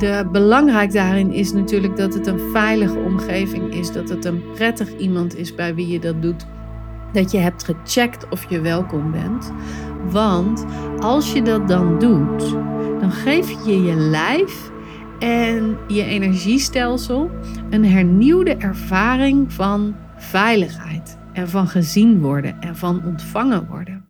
de belangrijk daarin is natuurlijk dat het een veilige omgeving is, dat het een prettig iemand is bij wie je dat doet. Dat je hebt gecheckt of je welkom bent. Want als je dat dan doet, dan geef je je lijf en je energiestelsel een hernieuwde ervaring van veiligheid en van gezien worden en van ontvangen worden.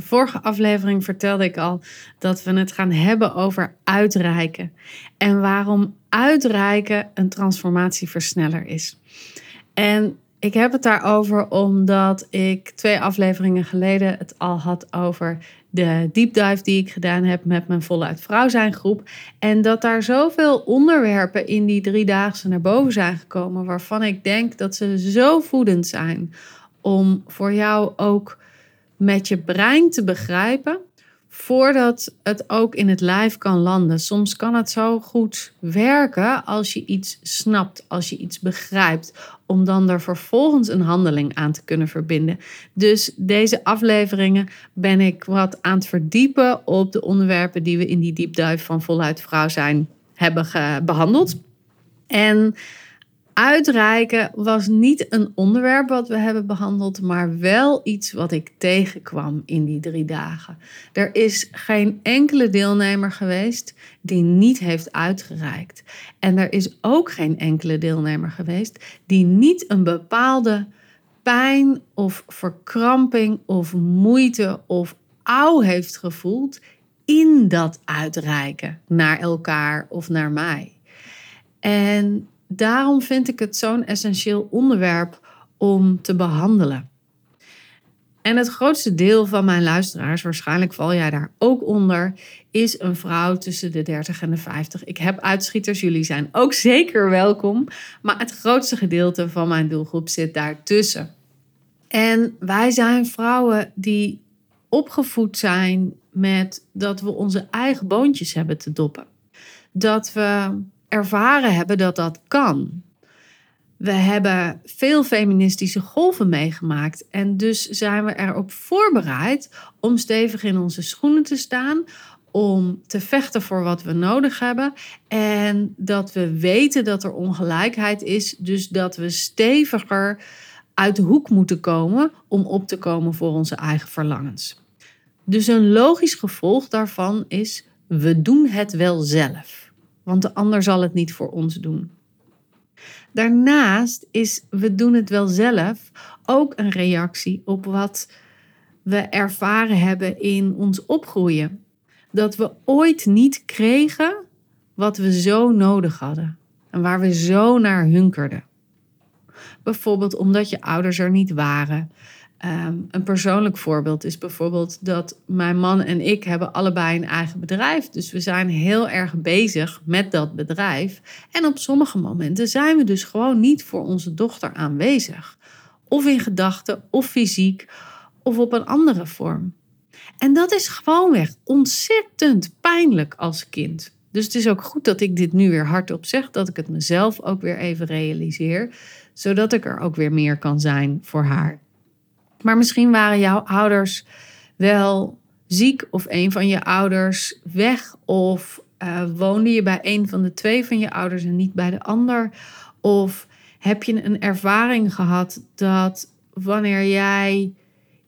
De vorige aflevering vertelde ik al dat we het gaan hebben over uitreiken. En waarom uitreiken een transformatieversneller is. En ik heb het daarover omdat ik twee afleveringen geleden het al had over de deep dive die ik gedaan heb met mijn voluit vrouw zijn groep. En dat daar zoveel onderwerpen in die driedaagse naar boven zijn gekomen waarvan ik denk dat ze zo voedend zijn om voor jou ook met je brein te begrijpen voordat het ook in het lijf kan landen. Soms kan het zo goed werken als je iets snapt, als je iets begrijpt, om dan er vervolgens een handeling aan te kunnen verbinden. Dus deze afleveringen ben ik wat aan het verdiepen op de onderwerpen die we in die deep dive van Voluit Vrouw zijn hebben behandeld. En uitreiken was niet een onderwerp wat we hebben behandeld, maar wel iets wat ik tegenkwam in die drie dagen. Er is geen enkele deelnemer geweest die niet heeft uitgereikt. En er is ook geen enkele deelnemer geweest die niet een bepaalde pijn of verkramping of moeite of auw heeft gevoeld in dat uitreiken naar elkaar of naar mij. En daarom vind ik het zo'n essentieel onderwerp om te behandelen. En het grootste deel van mijn luisteraars, waarschijnlijk val jij daar ook onder, is een vrouw tussen de 30 en de 50. Ik heb uitschieters, jullie zijn ook zeker welkom. Maar het grootste gedeelte van mijn doelgroep zit daartussen. En wij zijn vrouwen die opgevoed zijn met dat we onze eigen boontjes hebben te doppen. Dat we ervaren hebben dat dat kan. We hebben veel feministische golven meegemaakt en dus zijn we erop voorbereid om stevig in onze schoenen te staan, om te vechten voor wat we nodig hebben en dat we weten dat er ongelijkheid is, dus dat we steviger uit de hoek moeten komen om op te komen voor onze eigen verlangens. Dus een logisch gevolg daarvan is: we doen het wel zelf want de ander zal het niet voor ons doen. Daarnaast is we doen het wel zelf ook een reactie op wat we ervaren hebben in ons opgroeien. Dat we ooit niet kregen wat we zo nodig hadden en waar we zo naar hunkerden. Bijvoorbeeld omdat je ouders er niet waren, Ehm, een persoonlijk voorbeeld is bijvoorbeeld dat mijn man en ik hebben allebei een eigen bedrijf. Dus we zijn heel erg bezig met dat bedrijf. En op sommige momenten zijn we dus gewoon niet voor onze dochter aanwezig. Of in gedachten, of fysiek, of op een andere vorm. En dat is gewoonweg ontzettend pijnlijk als kind. Dus het is ook goed dat ik dit nu weer hardop zeg, dat ik het mezelf ook weer even realiseer, zodat ik er ook weer meer kan zijn voor haar. Maar misschien waren jouw ouders wel ziek of een van je ouders weg of uh, woonde je bij een van de twee van je ouders en niet bij de ander? Of heb je een ervaring gehad dat wanneer jij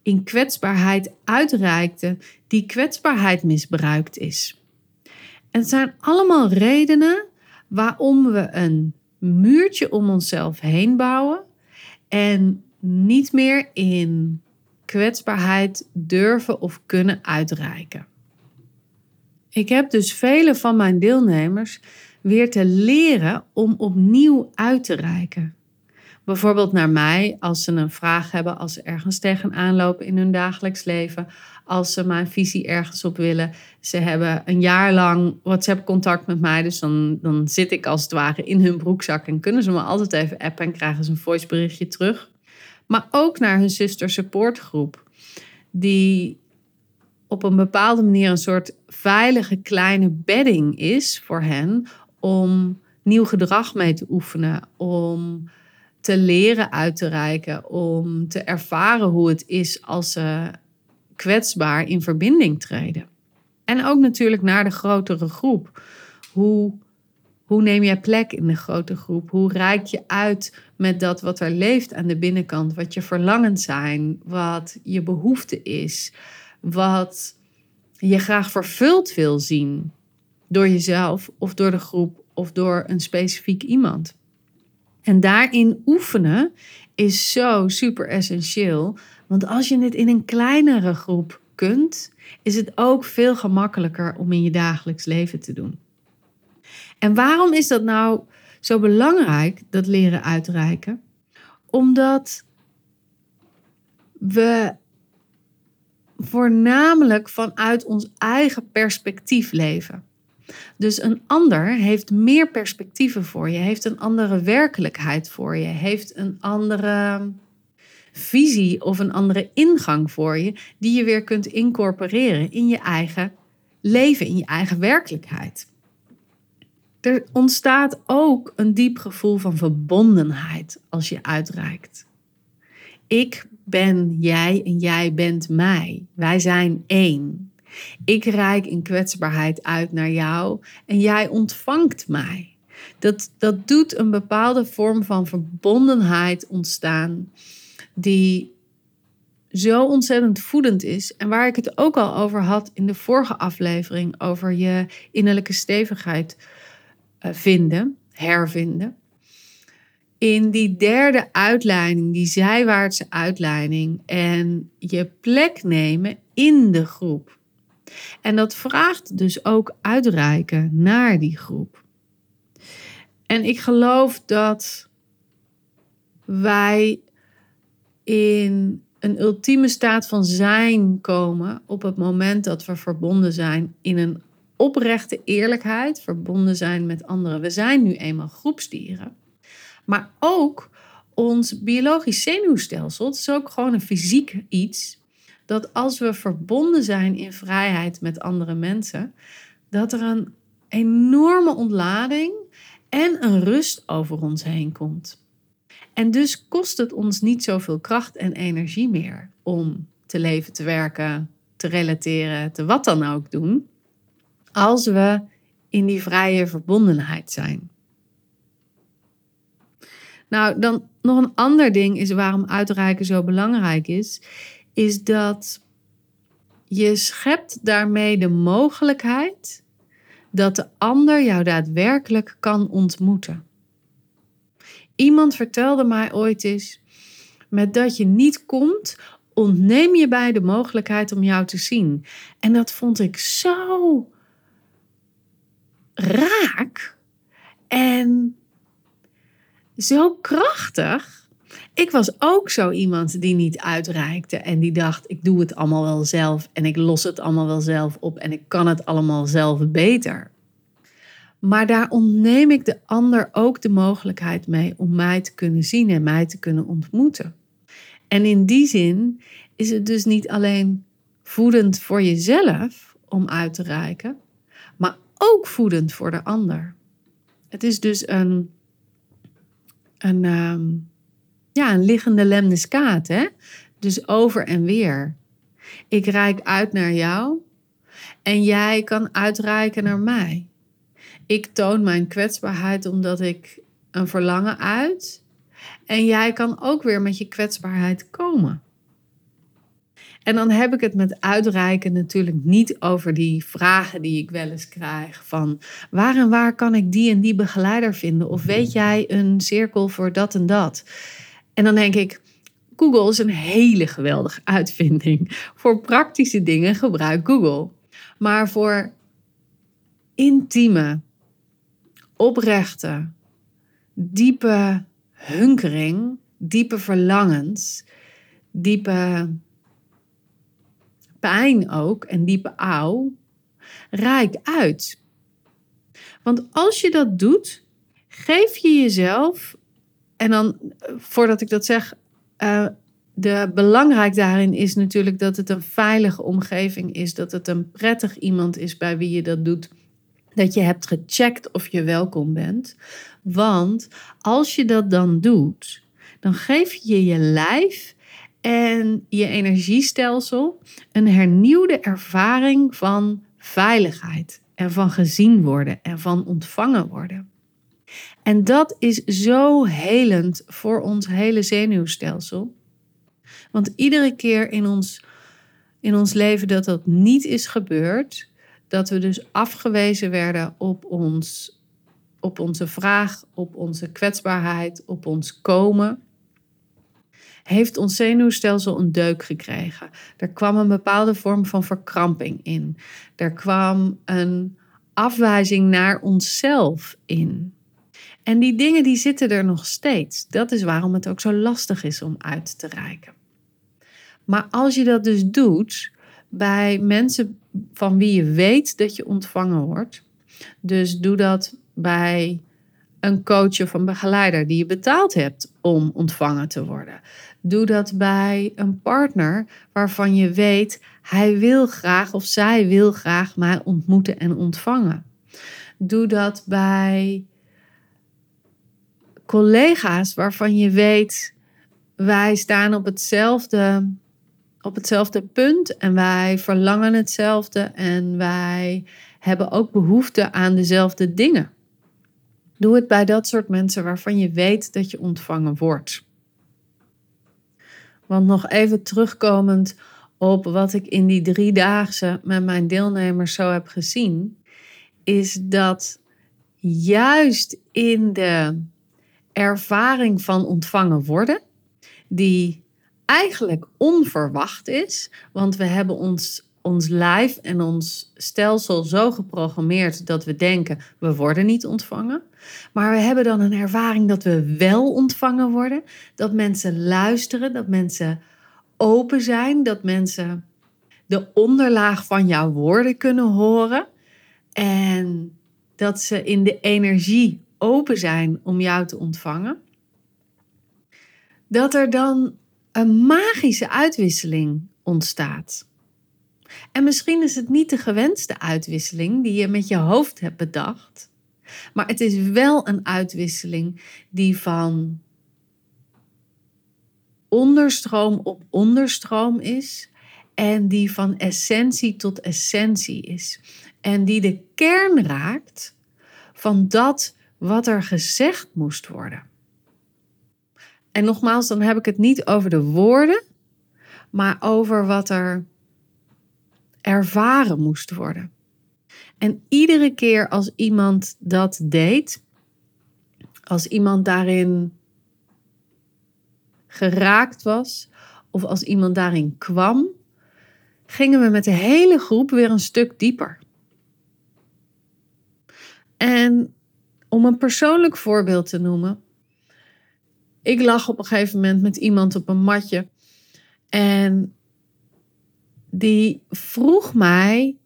in kwetsbaarheid uitreikte, die kwetsbaarheid misbruikt is? En het zijn allemaal redenen waarom we een muurtje om onszelf heen bouwen en niet meer in kwetsbaarheid durven of kunnen uitreiken. Ik heb dus vele van mijn deelnemers weer te leren om opnieuw uit te reiken. Bijvoorbeeld naar mij, als ze een vraag hebben, als ze ergens tegenaan lopen in hun dagelijks leven, als ze mijn visie ergens op willen. Ze hebben een jaar lang WhatsApp-contact met mij, dus dan, dan zit ik als het ware in hun broekzak en kunnen ze me altijd even appen en krijgen ze een voiceberichtje terug. Maar ook naar hun zuster supportgroep, die op een bepaalde manier een soort veilige kleine bedding is voor hen om nieuw gedrag mee te oefenen, om te leren uit te reiken, om te ervaren hoe het is als ze kwetsbaar in verbinding treden. En ook natuurlijk naar de grotere groep. Hoe, hoe neem jij plek in de grote groep? Hoe reik je uit met dat wat er leeft aan de binnenkant? Wat je verlangens zijn, wat je behoefte is, wat je graag vervuld wil zien door jezelf of door de groep of door een specifiek iemand. En daarin oefenen is zo super essentieel. Want als je het in een kleinere groep kunt, is het ook veel gemakkelijker om in je dagelijks leven te doen. En waarom is dat nou zo belangrijk, dat leren uitreiken? Omdat we voornamelijk vanuit ons eigen perspectief leven. Dus een ander heeft meer perspectieven voor je, heeft een andere werkelijkheid voor je, heeft een andere visie of een andere ingang voor je, die je weer kunt incorporeren in je eigen leven, in je eigen werkelijkheid. Er ontstaat ook een diep gevoel van verbondenheid als je uitreikt. Ik ben jij en jij bent mij. Wij zijn één. Ik reik in kwetsbaarheid uit naar jou en jij ontvangt mij. Dat, dat doet een bepaalde vorm van verbondenheid ontstaan, die zo ontzettend voedend is. En waar ik het ook al over had in de vorige aflevering, over je innerlijke stevigheid vinden, hervinden. In die derde uitleiding, die zijwaartse uitleiding, en je plek nemen in de groep. En dat vraagt dus ook uitreiken naar die groep. En ik geloof dat wij in een ultieme staat van zijn komen op het moment dat we verbonden zijn in een oprechte eerlijkheid, verbonden zijn met anderen. We zijn nu eenmaal groepsdieren, maar ook ons biologisch zenuwstelsel, het is ook gewoon een fysiek iets, dat als we verbonden zijn in vrijheid met andere mensen, dat er een enorme ontlading en een rust over ons heen komt. En dus kost het ons niet zoveel kracht en energie meer om te leven, te werken, te relateren, te wat dan ook doen, als we in die vrije verbondenheid zijn. Nou, dan nog een ander ding is waarom uitreiken zo belangrijk is, is dat je schept daarmee de mogelijkheid dat de ander jou daadwerkelijk kan ontmoeten. Iemand vertelde mij ooit eens: met dat je niet komt, ontneem je bij de mogelijkheid om jou te zien. En dat vond ik zo raak en zo krachtig. Ik was ook zo iemand die niet uitreikte en die dacht: ik doe het allemaal wel zelf en ik los het allemaal wel zelf op en ik kan het allemaal zelf beter. Maar daar ontneem ik de ander ook de mogelijkheid mee om mij te kunnen zien en mij te kunnen ontmoeten. En in die zin is het dus niet alleen voedend voor jezelf om uit te reiken, ook voedend voor de ander. Het is dus een, een ehm, ja, een liggende lemniskaat. Hè? Dus over en weer. Ik reik uit naar jou en jij kan uitreiken naar mij. Ik toon mijn kwetsbaarheid omdat ik een verlangen uit. En jij kan ook weer met je kwetsbaarheid komen. En dan heb ik het met uitreiken natuurlijk niet over die vragen die ik wel eens krijg. Van waar en waar kan ik die en die begeleider vinden? Of weet jij een cirkel voor dat en dat? En dan denk ik, Google is een hele geweldige uitvinding. Voor praktische dingen gebruik Google. Maar voor intieme, oprechte, diepe hunkering, diepe verlangens, diepe pijn ook en diepe auw, rijk uit. Want als je dat doet, geef je jezelf, en dan voordat ik dat zeg, uh, de belangrijk daarin is natuurlijk dat het een veilige omgeving is, dat het een prettig iemand is bij wie je dat doet. Dat je hebt gecheckt of je welkom bent. Want als je dat dan doet, dan geef je je lijf en je energiestelsel een hernieuwde ervaring van veiligheid en van gezien worden en van ontvangen worden. En dat is zo helend voor ons hele zenuwstelsel. Want iedere keer in ons, in ons leven dat dat niet is gebeurd, dat we dus afgewezen werden op, ons, op onze vraag, op onze kwetsbaarheid, op ons komen, heeft ons zenuwstelsel een deuk gekregen. Er kwam een bepaalde vorm van verkramping in. Er kwam een afwijzing naar onszelf in. En die dingen die zitten er nog steeds. Dat is waarom het ook zo lastig is om uit te reiken. Maar als je dat dus doet bij mensen van wie je weet dat je ontvangen wordt. Dus doe dat bij een coach of een begeleider die je betaald hebt om ontvangen te worden. Doe dat bij een partner waarvan je weet hij wil graag of zij wil graag mij ontmoeten en ontvangen. Doe dat bij collega's waarvan je weet wij staan op hetzelfde op hetzelfde punt en wij verlangen hetzelfde en wij hebben ook behoefte aan dezelfde dingen. Doe het bij dat soort mensen waarvan je weet dat je ontvangen wordt. Want nog even terugkomend op wat ik in die driedaagse met mijn deelnemers zo heb gezien, is dat juist in de ervaring van ontvangen worden, die eigenlijk onverwacht is, want we hebben ons, ons lijf en ons stelsel zo geprogrammeerd dat we denken we worden niet ontvangen. Maar we hebben dan een ervaring dat we wel ontvangen worden, dat mensen luisteren, dat mensen open zijn, dat mensen de onderlaag van jouw woorden kunnen horen en dat ze in de energie open zijn om jou te ontvangen. Dat er dan een magische uitwisseling ontstaat. En misschien is het niet de gewenste uitwisseling die je met je hoofd hebt bedacht, maar het is wel een uitwisseling die van onderstroom op onderstroom is en die van essentie tot essentie is en die de kern raakt van dat wat er gezegd moest worden. En nogmaals, dan heb ik het niet over de woorden, maar over wat er ervaren moest worden. En iedere keer als iemand dat deed, als iemand daarin geraakt was, of als iemand daarin kwam, gingen we met de hele groep weer een stuk dieper. En om een persoonlijk voorbeeld te noemen, ik lag op een gegeven moment met iemand op een matje. En die vroeg mij: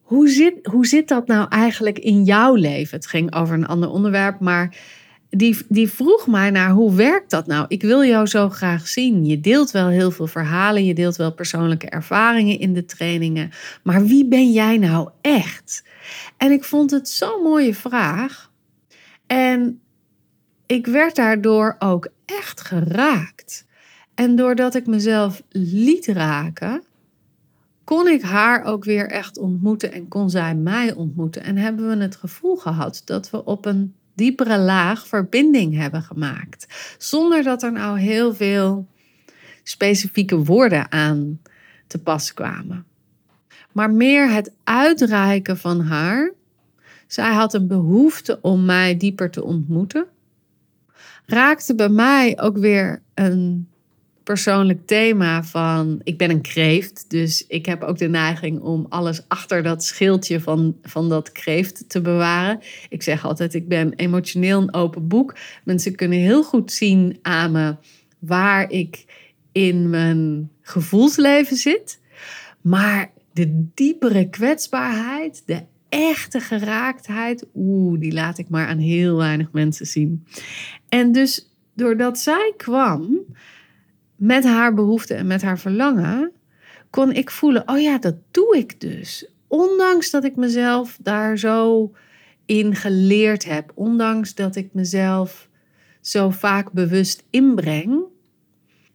hoe zit, hoe zit dat nou eigenlijk in jouw leven? Het ging over een ander onderwerp, maar die, die vroeg mij naar hoe werkt dat nou? Ik wil jou zo graag zien. Je deelt wel heel veel verhalen, je deelt wel persoonlijke ervaringen in de trainingen, maar wie ben jij nou echt? En ik vond het zo'n mooie vraag. En ik werd daardoor ook echt geraakt. En doordat ik mezelf liet raken, kon ik haar ook weer echt ontmoeten en kon zij mij ontmoeten. En hebben we het gevoel gehad dat we op een diepere laag verbinding hebben gemaakt. Zonder dat er nou heel veel specifieke woorden aan te pas kwamen. Maar meer het uitreiken van haar. Zij had een behoefte om mij dieper te ontmoeten raakte bij mij ook weer een persoonlijk thema van ik ben een kreeft, dus ik heb ook de neiging om alles achter dat schildje van, van dat kreeft te bewaren. Ik zeg altijd, ik ben emotioneel een open boek. Mensen kunnen heel goed zien aan me waar ik in mijn gevoelsleven zit. Maar de diepere kwetsbaarheid, de echte geraaktheid, oeh, die laat ik maar aan heel weinig mensen zien. En dus doordat zij kwam met haar behoeften en met haar verlangen, kon ik voelen: oh ja, dat doe ik dus. Ondanks dat ik mezelf daar zo in geleerd heb, ondanks dat ik mezelf zo vaak bewust inbreng,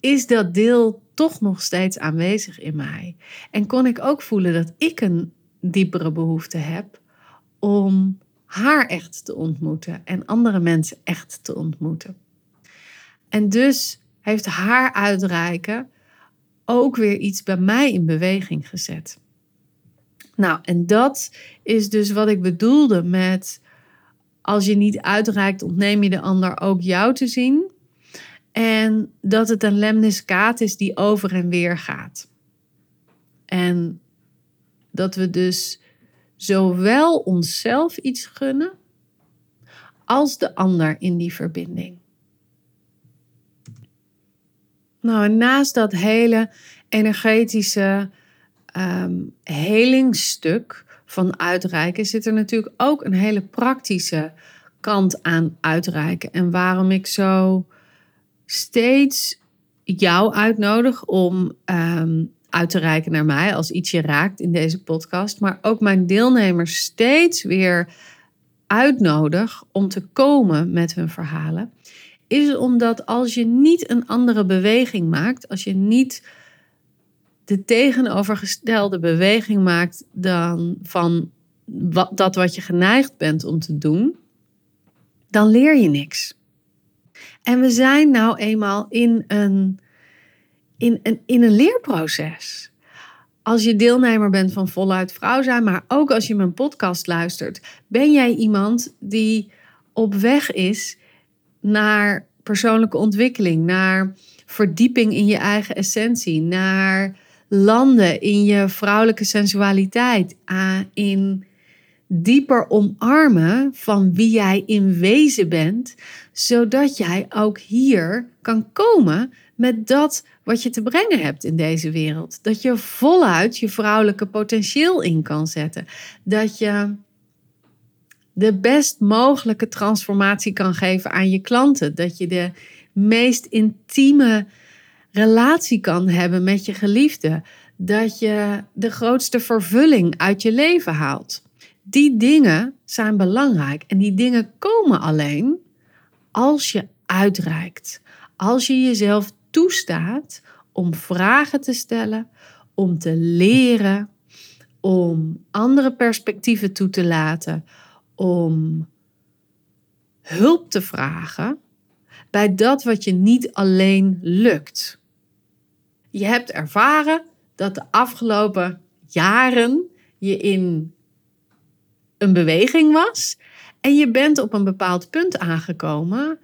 is dat deel toch nog steeds aanwezig in mij. En kon ik ook voelen dat ik een diepere behoefte heb om haar echt te ontmoeten en andere mensen echt te ontmoeten. En dus heeft haar uitreiken ook weer iets bij mij in beweging gezet. Nou, en dat is dus wat ik bedoelde met als je niet uitreikt, ontneem je de ander ook jou te zien. En dat het een lemniscaat is die over en weer gaat. En dat we dus zowel onszelf iets gunnen als de ander in die verbinding. Nou, en naast dat hele energetische um, helingstuk van uitreiken zit er natuurlijk ook een hele praktische kant aan uitreiken. En waarom ik zo steeds jou uitnodig om um, uit te reiken naar mij als iets je raakt in deze podcast, maar ook mijn deelnemers steeds weer uitnodig om te komen met hun verhalen, is omdat als je niet een andere beweging maakt, als je niet de tegenovergestelde beweging maakt dan van wat, dat wat je geneigd bent om te doen, dan leer je niks. En we zijn nou eenmaal in een in een, in een leerproces. Als je deelnemer bent van Voluit Vrouw zijn, maar ook als je mijn podcast luistert, ben jij iemand die op weg is naar persoonlijke ontwikkeling, naar verdieping in je eigen essentie, naar landen in je vrouwelijke sensualiteit, in dieper omarmen van wie jij in wezen bent, zodat jij ook hier kan komen met dat wat je te brengen hebt in deze wereld. Dat je voluit je vrouwelijke potentieel in kan zetten. Dat je de best mogelijke transformatie kan geven aan je klanten. Dat je de meest intieme relatie kan hebben met je geliefde. Dat je de grootste vervulling uit je leven haalt. Die dingen zijn belangrijk en die dingen komen alleen als je uitreikt. Als je jezelf toestaat om vragen te stellen, om te leren, om andere perspectieven toe te laten, om hulp te vragen bij dat wat je niet alleen lukt. Je hebt ervaren dat de afgelopen jaren je in een beweging was en je bent op een bepaald punt aangekomen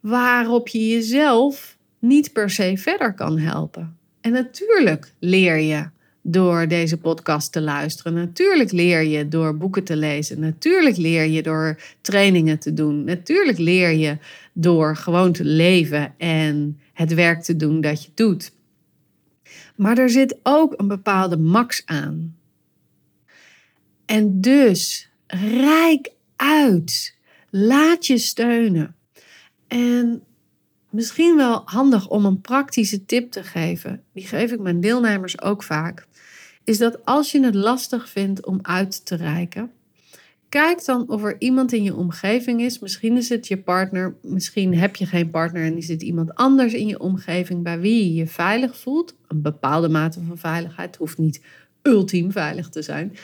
waarop je jezelf niet per se verder kan helpen. En natuurlijk leer je door deze podcast te luisteren. Natuurlijk leer je door boeken te lezen. Natuurlijk leer je door trainingen te doen. Natuurlijk leer je door gewoon te leven en het werk te doen dat je doet. Maar er zit ook een bepaalde max aan. En dus rijk uit. Laat je steunen. En misschien wel handig om een praktische tip te geven, die geef ik mijn deelnemers ook vaak, is dat als je het lastig vindt om uit te reiken, kijk dan of er iemand in je omgeving is. Misschien is het je partner, misschien heb je geen partner en is het iemand anders in je omgeving bij wie je je veilig voelt. Een bepaalde mate van veiligheid hoeft niet ultiem veilig te zijn.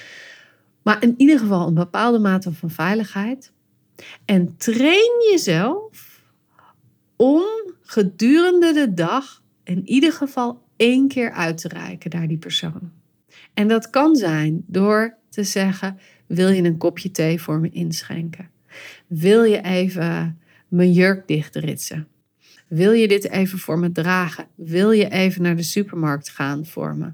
Maar in ieder geval een bepaalde mate van veiligheid. En train jezelf om gedurende de dag in ieder geval één keer uit te reiken naar die persoon. En dat kan zijn door te zeggen: Wil je een kopje thee voor me inschenken? Wil je even mijn jurk dichtritsen? Wil je dit even voor me dragen? Wil je even naar de supermarkt gaan voor me?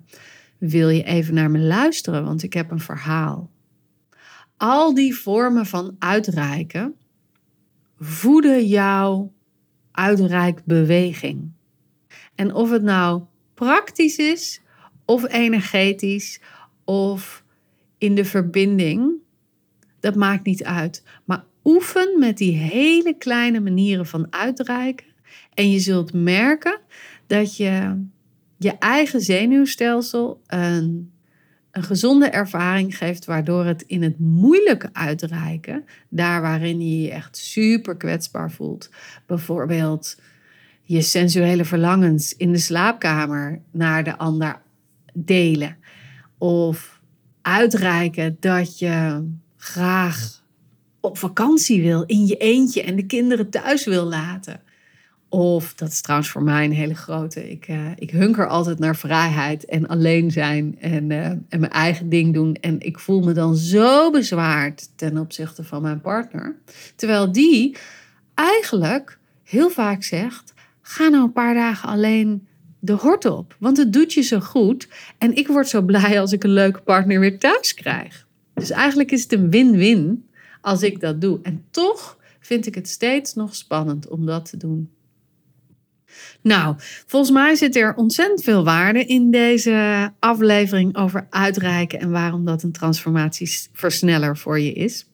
Wil je even naar me luisteren, want ik heb een verhaal? Al die vormen van uitreiken voeden jouw uitreikbeweging. En of het nou praktisch is, of energetisch, of in de verbinding, dat maakt niet uit. Maar oefen met die hele kleine manieren van uitreiken. En je zult merken dat je je eigen zenuwstelsel een, een gezonde ervaring geeft, waardoor het in het moeilijke uitreiken, daar waarin je je echt super kwetsbaar voelt, bijvoorbeeld je sensuele verlangens in de slaapkamer naar de ander delen, of uitreiken dat je graag op vakantie wil in je eentje en de kinderen thuis wil laten. Of, dat is trouwens voor mij een hele grote, ik, uh, ik hunker altijd naar vrijheid en alleen zijn en, uh, en mijn eigen ding doen. En ik voel me dan zo bezwaard ten opzichte van mijn partner. Terwijl die eigenlijk heel vaak zegt, ga nou een paar dagen alleen de hort op. Want het doet je zo goed. En ik word zo blij als ik een leuke partner weer thuis krijg. Dus eigenlijk is het een win-win als ik dat doe. En toch vind ik het steeds nog spannend om dat te doen. Nou, volgens mij zit er ontzettend veel waarde in deze aflevering over uitreiken en waarom dat een transformatieversneller voor je is.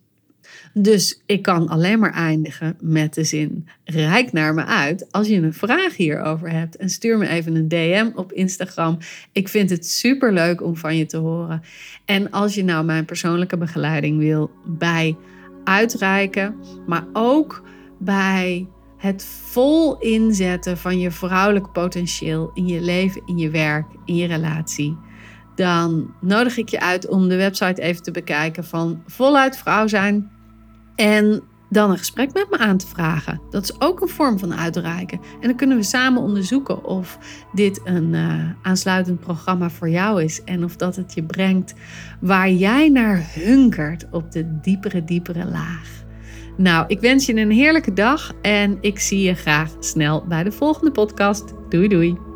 Dus ik kan alleen maar eindigen met de zin: rijk naar me uit als je een vraag hierover hebt. En stuur me even een DM op Instagram. Ik vind het super leuk om van je te horen. En als je nou mijn persoonlijke begeleiding wil bij uitreiken, maar ook bij het vol inzetten van je vrouwelijk potentieel in je leven, in je werk, in je relatie. Dan nodig ik je uit om de website even te bekijken van voluit vrouw zijn. En dan een gesprek met me aan te vragen. Dat is ook een vorm van uitreiken. En dan kunnen we samen onderzoeken of dit een uh, aansluitend programma voor jou is. En of dat het je brengt waar jij naar hunkert op de diepere, diepere laag. Nou, ik wens je een heerlijke dag en ik zie je graag snel bij de volgende podcast. Doei doei.